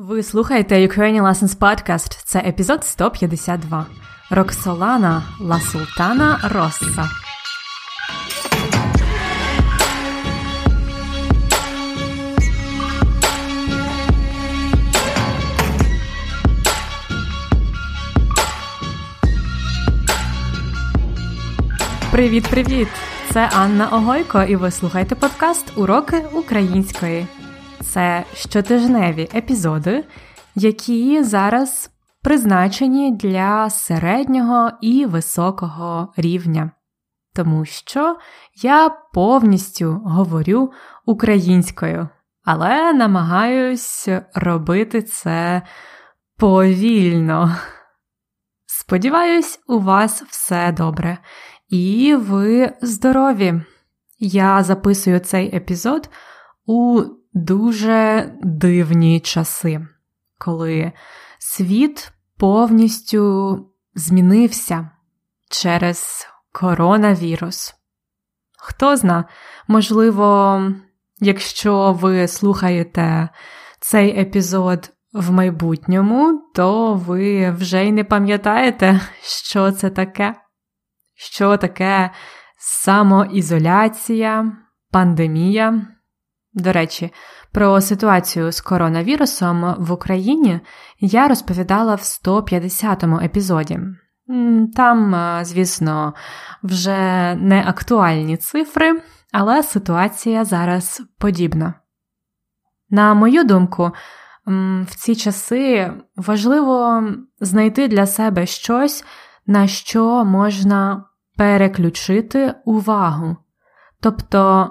Ви слухаєте Ukrainian Lessons Podcast. Це епізод 152. Роксолана Ла Султана Росса. Привіт-привіт! Це Анна Огойко, і ви слухаєте подкаст Уроки української це щотижневі епізоди, які зараз призначені для середнього і високого рівня. Тому що я повністю говорю українською, але намагаюсь робити це повільно. Сподіваюсь, у вас все добре, і ви здорові. Я записую цей епізод у дуже дивні часи, коли світ повністю змінився через коронавірус. Хто зна, можливо, якщо ви слухаєте цей епізод в майбутньому, то ви вже й не пам'ятаєте, що це таке, що таке самоізоляція, пандемія. До речі, про ситуацію з коронавірусом в Україні я розповідала в 150-му епізоді. Там, е, звісно, вже не актуальні цифри, але ситуація зараз подібна. На мою думку, в ці часи важливо знайти для себе щось, на що можна переключити увагу, тобто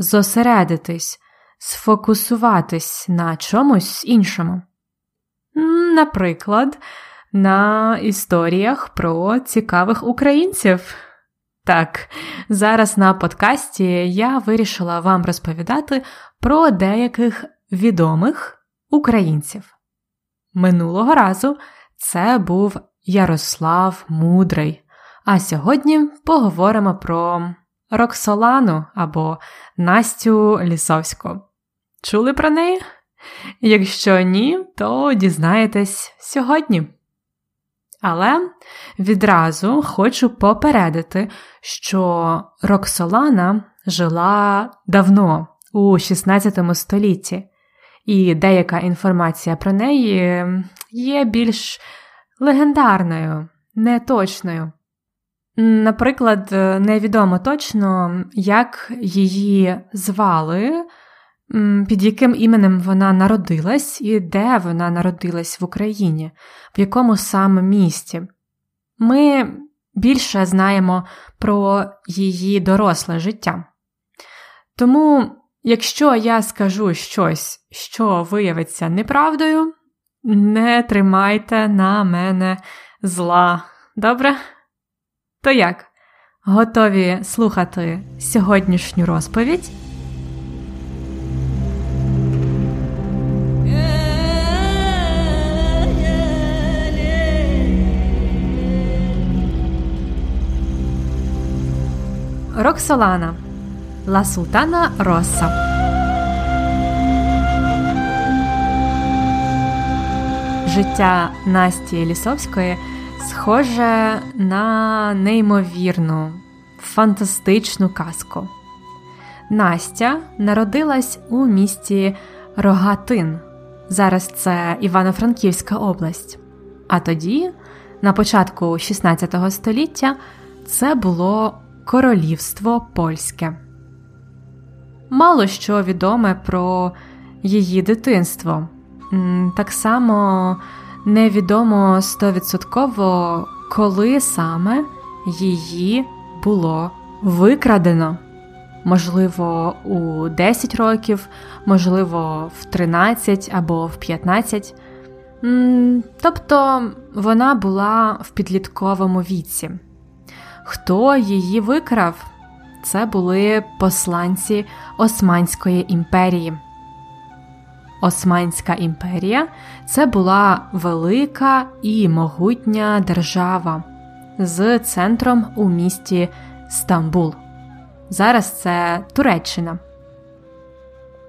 зосередитись, сфокусуватись на чомусь іншому. Наприклад, на історіях про цікавих українців. Так, зараз на подкасті я вирішила вам розповідати про деяких відомих українців. Минулого разу це був Ярослав Мудрий, а сьогодні поговоримо про Роксолану або Настю Лісовську. Чули про неї? Якщо ні, то дізнаєтесь сьогодні. Але відразу хочу попередити, що Роксолана жила давно у 16 столітті, і деяка інформація про неї є більш легендарною, неточною. Наприклад, невідомо точно, як її звали, під яким іменем вона народилась і де вона народилась в Україні, в якому саме місті. Ми більше знаємо про її доросле життя. Тому, якщо я скажу щось, що виявиться неправдою, не тримайте на мене зла. Добре? То як? Готові слухати сьогоднішню розповідь? Роксолана Ла Султана Росса Життя Насті Лісовської схоже на неймовірну, фантастичну казку. Настя народилась у місті Рогатин. Зараз це Івано-Франківська область. А тоді, на початку 16 століття, це було Королівство Польське. Мало що відоме про її дитинство. Так само невідомо стовідсотково, коли саме її було викрадено. Можливо, у 10 років, можливо, в 13 або в 15. Тобто вона була в підлітковому віці. Хто її викрав? Це були посланці Османської імперії. Османська імперія це була велика і могутня держава з центром у місті Стамбул. Зараз це Туреччина.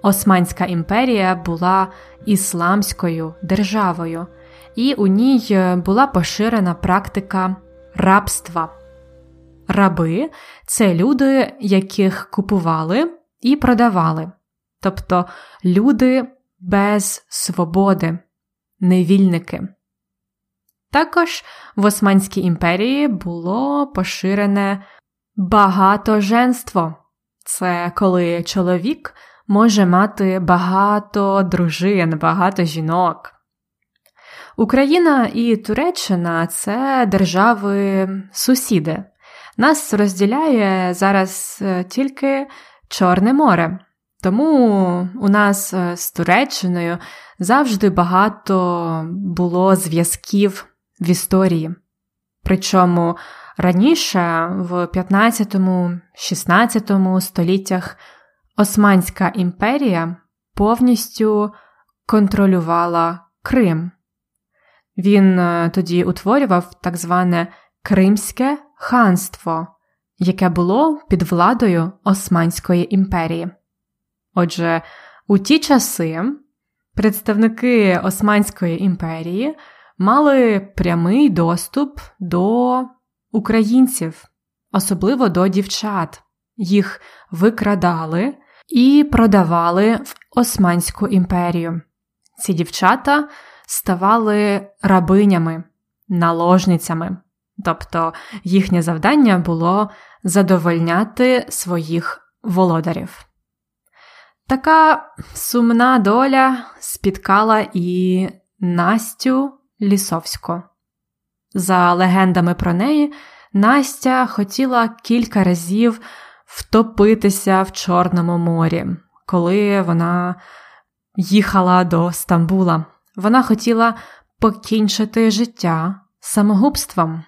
Османська імперія була ісламською державою, і у ній була поширена практика рабства. Раби це люди, яких купували і продавали, тобто люди без свободи, невільники. Також в Османській імперії було поширене багатоженство. Це коли чоловік може мати багато дружин, багато жінок. Україна і Туреччина це держави сусіди. Нас розділяє зараз е, тільки Чорне море. Тому у нас е, з Туреччиною завжди багато було зв'язків в історії. Причому раніше, в 15-16 століттях, Османська імперія повністю контролювала Крим. Він е, тоді утворював так зване Кримське ханство, яке було під владою Османської імперії. Отже, у ті часи представники Османської імперії мали прямий доступ до українців, особливо до дівчат. Їх викрадали і продавали в Османську імперію. Ці дівчата ставали рабинями, наложницями, тобто їхнє завдання було задовольняти своїх володарів. Така сумна доля спіткала і Настю Лісовську. За легендами про неї, Настя хотіла кілька разів втопитися в Чорному морі, коли вона їхала до Стамбула. Вона хотіла покінчити життя самогубством,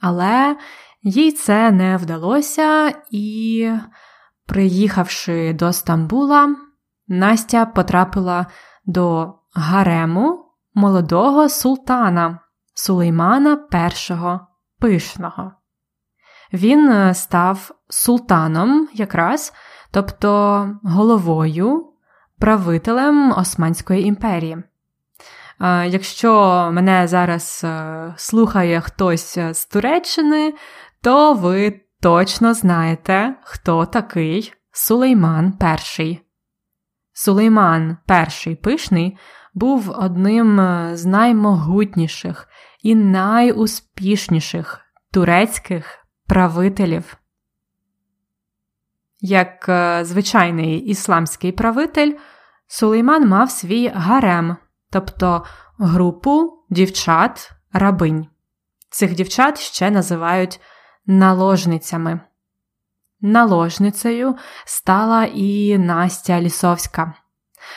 але їй це не вдалося, і, приїхавши до Стамбула, Настя потрапила до гарему молодого султана Сулеймана І Пишного. Він е, став султаном якраз, тобто головою, правителем Османської імперії. Е, якщо мене зараз е, слухає хтось з Туреччини, то ви точно знаєте, хто такий Сулейман І. Сулейман І Пишний був одним з наймогутніших і найуспішніших турецьких правителів. Як е, звичайний ісламський правитель, Сулейман мав свій гарем, тобто групу дівчат рабинь. Цих дівчат ще називають наложницями. Наложницею стала і Настя Лісовська.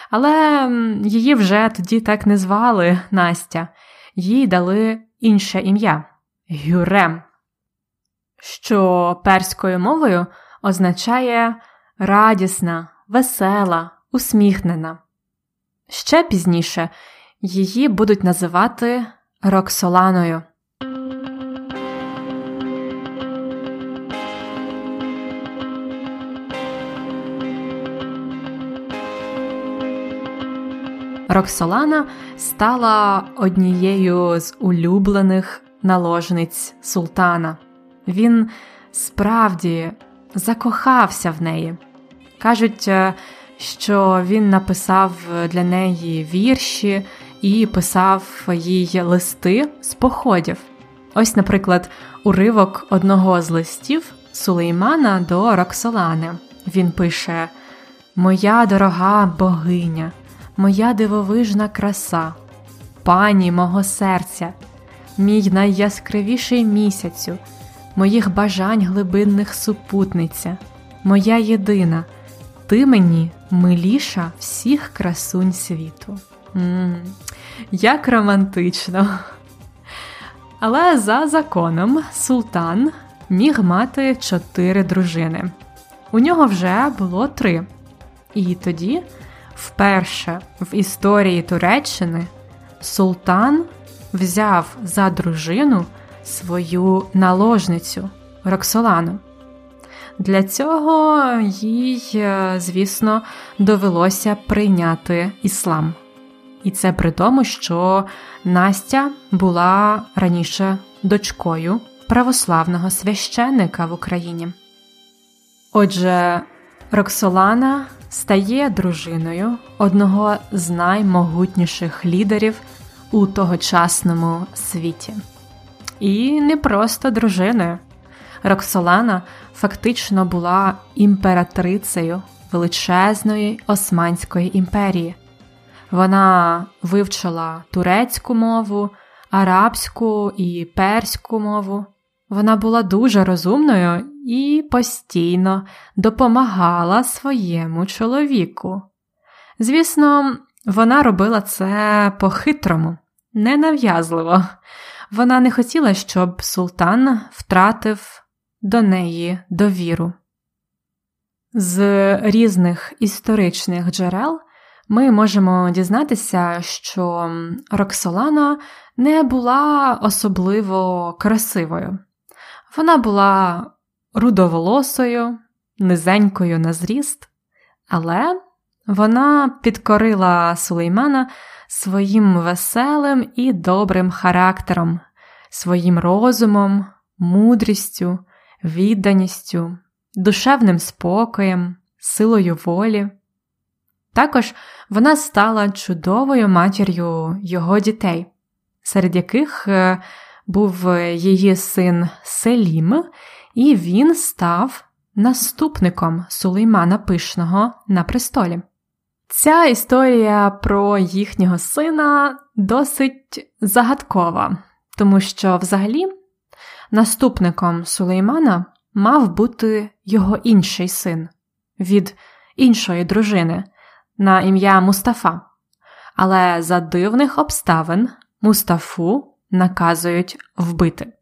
Але її вже тоді так не звали Настя, їй дали інше ім'я Гюрем, що перською мовою означає радісна, весела, усміхнена. Ще пізніше її будуть називати Роксоланою. Роксолана стала однією з улюблених наложниць султана. Він справді закохався в неї. Кажуть, е, що він написав для неї вірші і писав їй листи з походів. Ось, наприклад, уривок одного з листів Сулеймана до Роксолани. Він пише: Моя дорога богиня моя дивовижна краса, пані мого серця, мій найяскравіший місяцю, моїх бажань глибинних супутниця, моя єдина, ти мені миліша всіх красунь світу. М-м, Як романтично. Але за законом султан міг мати чотири дружини. У нього вже було три. І тоді Вперше в історії Туреччини султан взяв за дружину свою наложницю Роксолану. Для цього їй, е, звісно, довелося прийняти іслам. І це при тому, що Настя була раніше дочкою православного священника в Україні. Отже, Роксолана стає дружиною одного з наймогутніших лідерів у тогочасному світі. І не просто дружиною. Роксолана фактично була імператрицею величезної Османської імперії. Вона вивчила турецьку мову, арабську і перську мову. Вона була дуже розумною і постійно допомагала своєму чоловіку. Звісно, вона робила це по-хитрому, ненав'язливо. Вона не хотіла, щоб султан втратив до неї довіру. З різних історичних джерел ми можемо дізнатися, що Роксолана не була особливо красивою. Вона була рудоволосою, низенькою на зріст, але вона підкорила Сулеймана своїм веселим і добрим характером, своїм розумом, мудрістю, відданістю, душевним спокоєм, силою волі. Також вона стала чудовою матір'ю його дітей, серед яких е, був її син Селім, і він став наступником Сулеймана Пишного на престолі. Ця історія про їхнього сина досить загадкова, тому що взагалі наступником Сулеймана мав бути його інший син від іншої дружини на ім'я Мустафа. Але за дивних обставин Мустафу наказують вбити.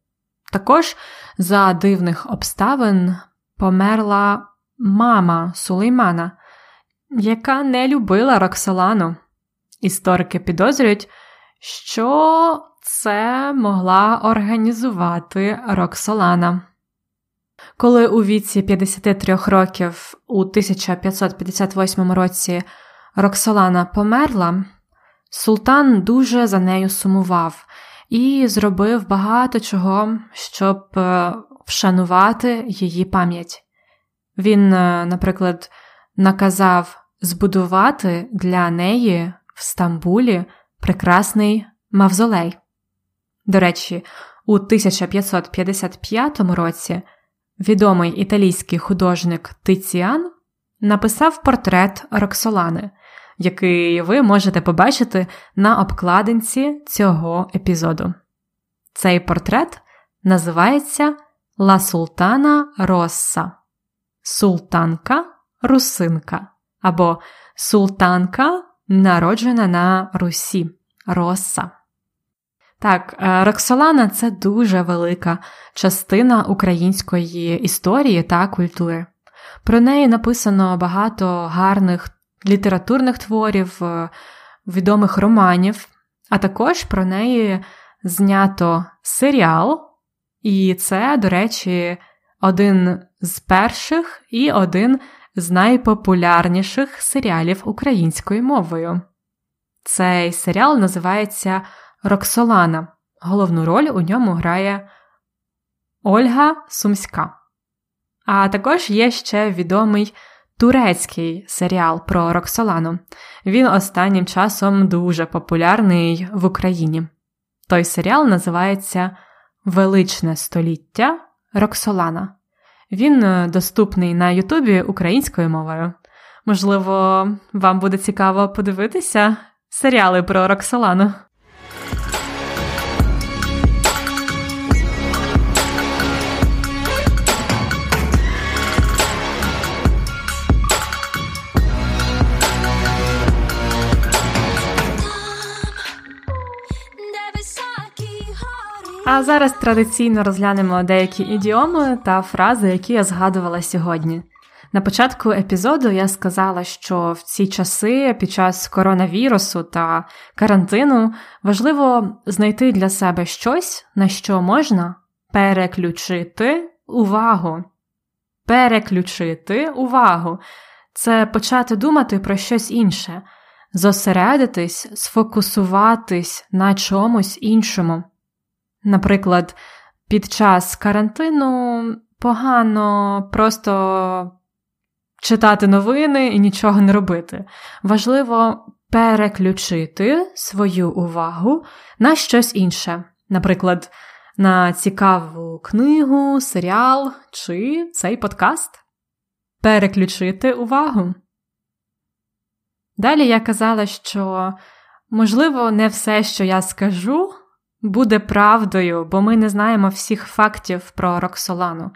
Також за дивних обставин померла мама Сулеймана, яка не любила Роксолану. Історики підозрюють, що це могла організувати Роксолана. Коли у віці 53 років у 1558 році Роксолана померла, султан дуже за нею сумував і зробив багато чого, щоб е, вшанувати її пам'ять. Він, е, наприклад, наказав збудувати для неї в Стамбулі прекрасний мавзолей. До речі, у 1555 році відомий італійський художник Тиціан написав портрет Роксолани, який ви можете побачити на обкладинці цього епізоду. Цей портрет називається Ла Султана Росса Султанка Русинка або Султанка, народжена на Русі Росса. Так, е, Роксолана це дуже велика частина української історії та культури. Про неї написано багато гарних літературних творів, е, відомих романів, а також про неї знято серіал, і це, до речі, один з перших і один з найпопулярніших серіалів українською мовою. Цей серіал називається Роксолана. Головну роль у ньому грає Ольга Сумська. А також є ще відомий турецький серіал про Роксолану. Він останнім часом дуже популярний в Україні. Той серіал називається Величне століття Роксолана. Він е, доступний на Ютубі українською мовою. Можливо, вам буде цікаво подивитися серіали про Роксолану. А зараз традиційно розглянемо деякі ідіоми та фрази, які я згадувала сьогодні. На початку епізоду я сказала, що в ці часи під час коронавірусу та карантину важливо знайти для себе щось, на що можна переключити увагу. переключити увагу, це почати думати про щось інше, зосередитись, сфокусуватись на чомусь іншому. Наприклад, під час карантину погано просто читати новини і нічого не робити. Важливо переключити свою увагу на щось інше, наприклад, на цікаву книгу, серіал чи цей подкаст. Переключити увагу. Далі я казала, що, можливо, не все, що я скажу, буде правдою, бо ми не знаємо всіх фактів про Роксолану.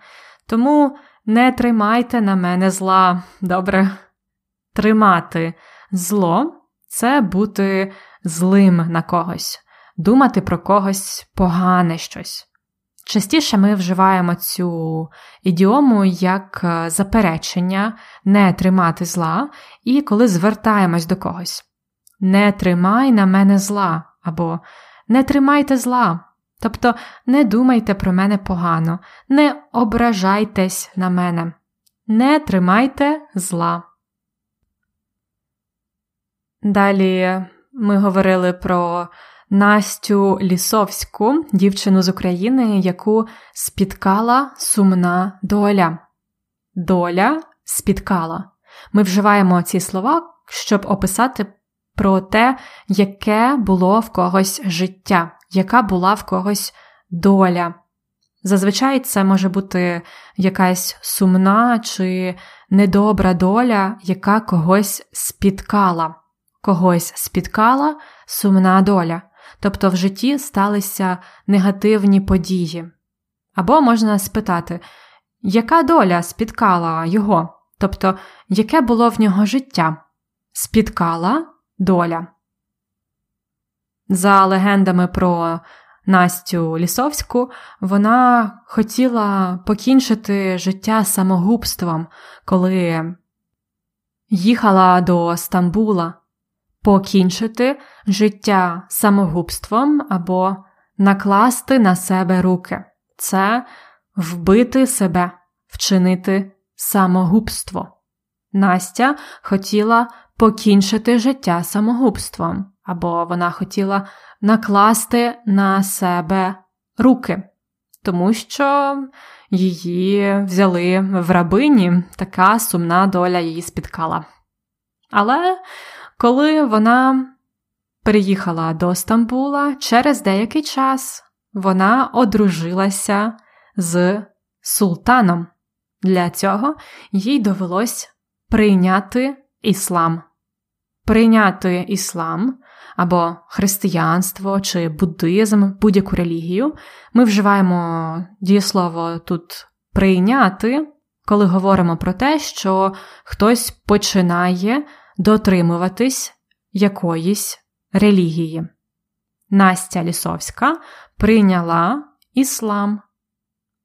Тому не тримайте на мене зла, добре? Тримати зло це бути злим на когось, думати про когось погане щось. Частіше ми вживаємо цю ідіому як е, заперечення, не тримати зла, і коли звертаємось до когось. Не тримай на мене зла, або не тримайте зла. Тобто не думайте про мене погано, не ображайтесь на мене, не тримайте зла. Далі ми говорили про Настю Лісовську, дівчину з України, яку спіткала сумна доля. Доля спіткала. Ми вживаємо ці слова, щоб описати про те, яке було в когось життя, яка була в когось доля. Зазвичай це може бути якась сумна чи недобра доля, яка когось спіткала, когось спіткала сумна доля, тобто в житті сталися негативні події. Або можна спитати, яка доля спіткала його, тобто, яке було в нього життя? Спіткала доля. За легендами про Настю Лісовську, вона хотіла покінчити життя самогубством, коли їхала до Стамбула, покінчити життя самогубством або накласти на себе руки. Це вбити себе, вчинити самогубство. Настя хотіла покінчити життя самогубством, або вона хотіла накласти на себе руки, тому що її взяли в рабині, така сумна доля її спіткала. Але коли вона приїхала до Стамбула, через деякий час вона одружилася з султаном. Для цього їй довелось прийняти іслам прийняти іслам або християнство чи буддизм, будь-яку релігію, ми вживаємо дієслово тут прийняти, коли говоримо про те, що хтось починає дотримуватись якоїсь релігії. Настя Лісовська прийняла іслам,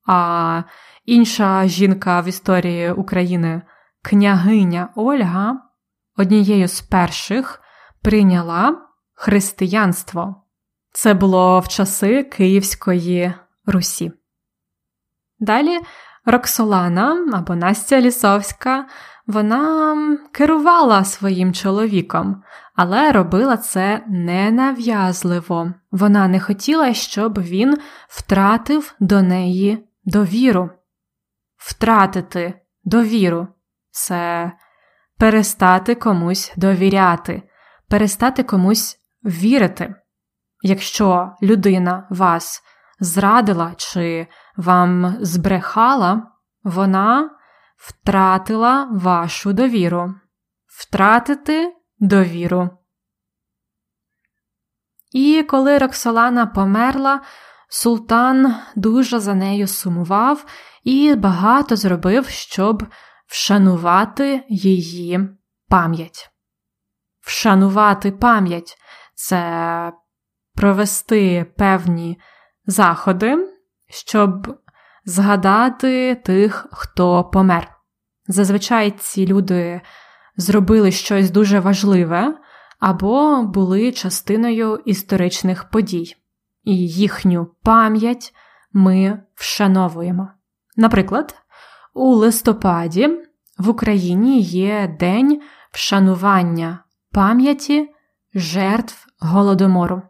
а інша жінка в історії України, княгиня Ольга, однією з перших прийняла християнство. Це було в часи Київської Русі. Далі Роксолана або Настя Лісовська вона керувала своїм чоловіком, але робила це ненав'язливо. Вона не хотіла, щоб він втратив до неї довіру. Втратити довіру це перестати комусь довіряти, перестати комусь вірити. Якщо людина вас зрадила чи вам збрехала, вона втратила вашу довіру. Втратити довіру. І коли Роксолана померла, султан дуже за нею сумував і багато зробив, щоб вшанувати її пам'ять. Вшанувати пам'ять це провести певні заходи, щоб згадати тих, хто помер. Зазвичай ці люди зробили щось дуже важливе або були частиною історичних подій, і їхню пам'ять ми вшановуємо. Наприклад, У листопаді в Україні є День вшанування пам'яті жертв Голодомору.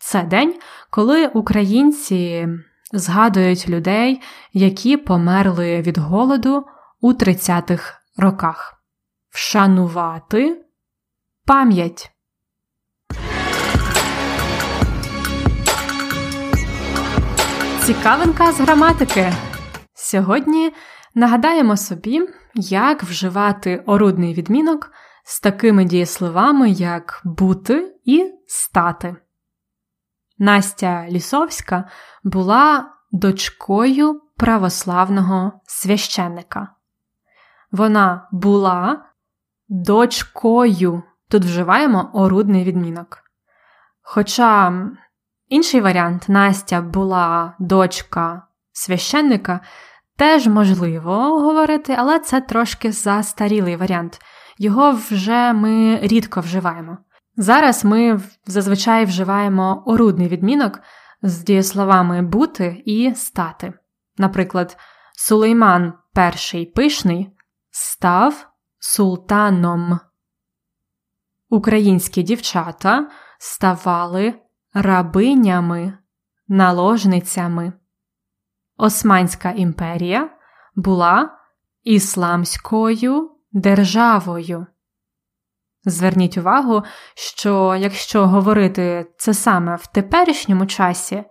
Це день, коли українці згадують людей, які померли від голоду у 30-х роках. Вшанувати пам'ять. Цікавинка з граматики. Сьогодні нагадаємо собі, як вживати орудний відмінок з такими дієсловами, як бути і стати. Настя Лісовська була дочкою православного священника. Вона була дочкою. Тут вживаємо орудний відмінок. Хоча інший варіант Настя була дочка священника, теж можливо говорити, але це трошки застарілий варіант. Його вже ми рідко вживаємо. Зараз ми зазвичай вживаємо орудний відмінок з дієсловами бути і стати. Наприклад, Сулейман перший пишний став султаном. Українські дівчата ставали рабинями, наложницями. Османська імперія була ісламською державою. Зверніть увагу, що якщо говорити це саме в теперішньому часі,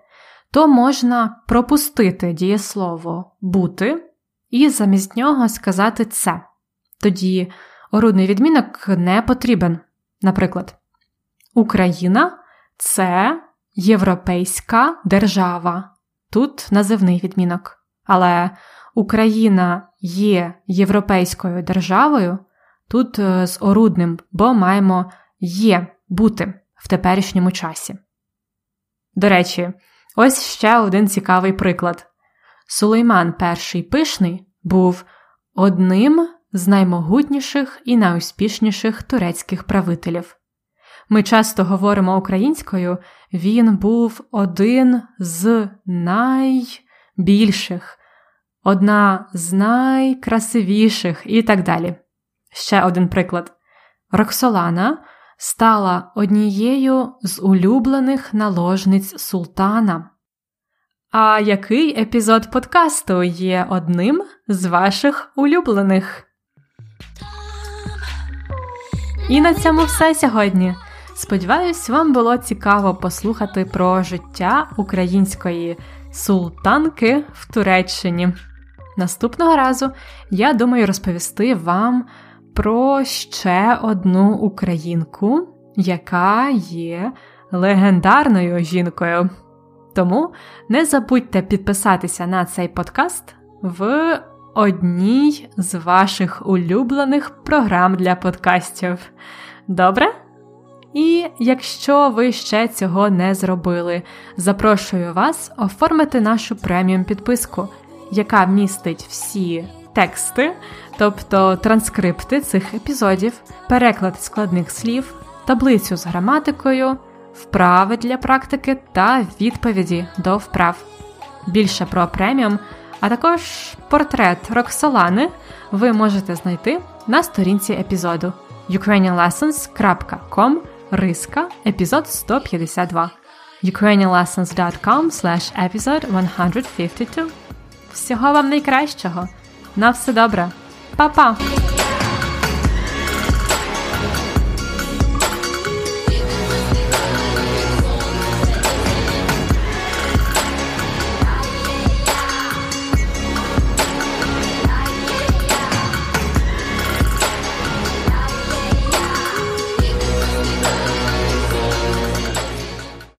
то можна пропустити дієслово бути і замість нього сказати це. Тоді орудний відмінок не потрібен. Наприклад, Україна це європейська держава. Тут називний відмінок. Але Україна є європейською державою. Тут е, з орудним, бо маємо є бути в теперішньому часі. До речі, ось ще один цікавий приклад. Сулейман Перший Пишний був одним з наймогутніших і найуспішніших турецьких правителів. Ми часто говоримо українською, він був один з найбільших, одна з найкрасивіших і так далі. Ще один приклад. Роксолана стала однією з улюблених наложниць султана. А який епізод подкасту є одним з ваших улюблених? І на цьому все сьогодні. Сподіваюсь, вам було цікаво послухати про життя української султанки в Туреччині. Наступного разу я думаю розповісти вам про ще одну українку, яка є легендарною жінкою. Тому не забудьте підписатися на цей подкаст в одній з ваших улюблених програм для подкастів. Добре? І якщо ви ще цього не зробили, запрошую вас оформити нашу преміум підписку, яка містить всі тексти, тобто транскрипти цих епізодів, переклад складних слів, таблицю з граматикою, вправи для практики та відповіді до вправ. Більше про преміум, а також портрет Роксолани ви можете знайти на сторінці епізоду ukrainianlessons.com риска епізод 152 ukrainianlessons.com slash episode 152 Всього вам найкращого! На все добре! Па-па!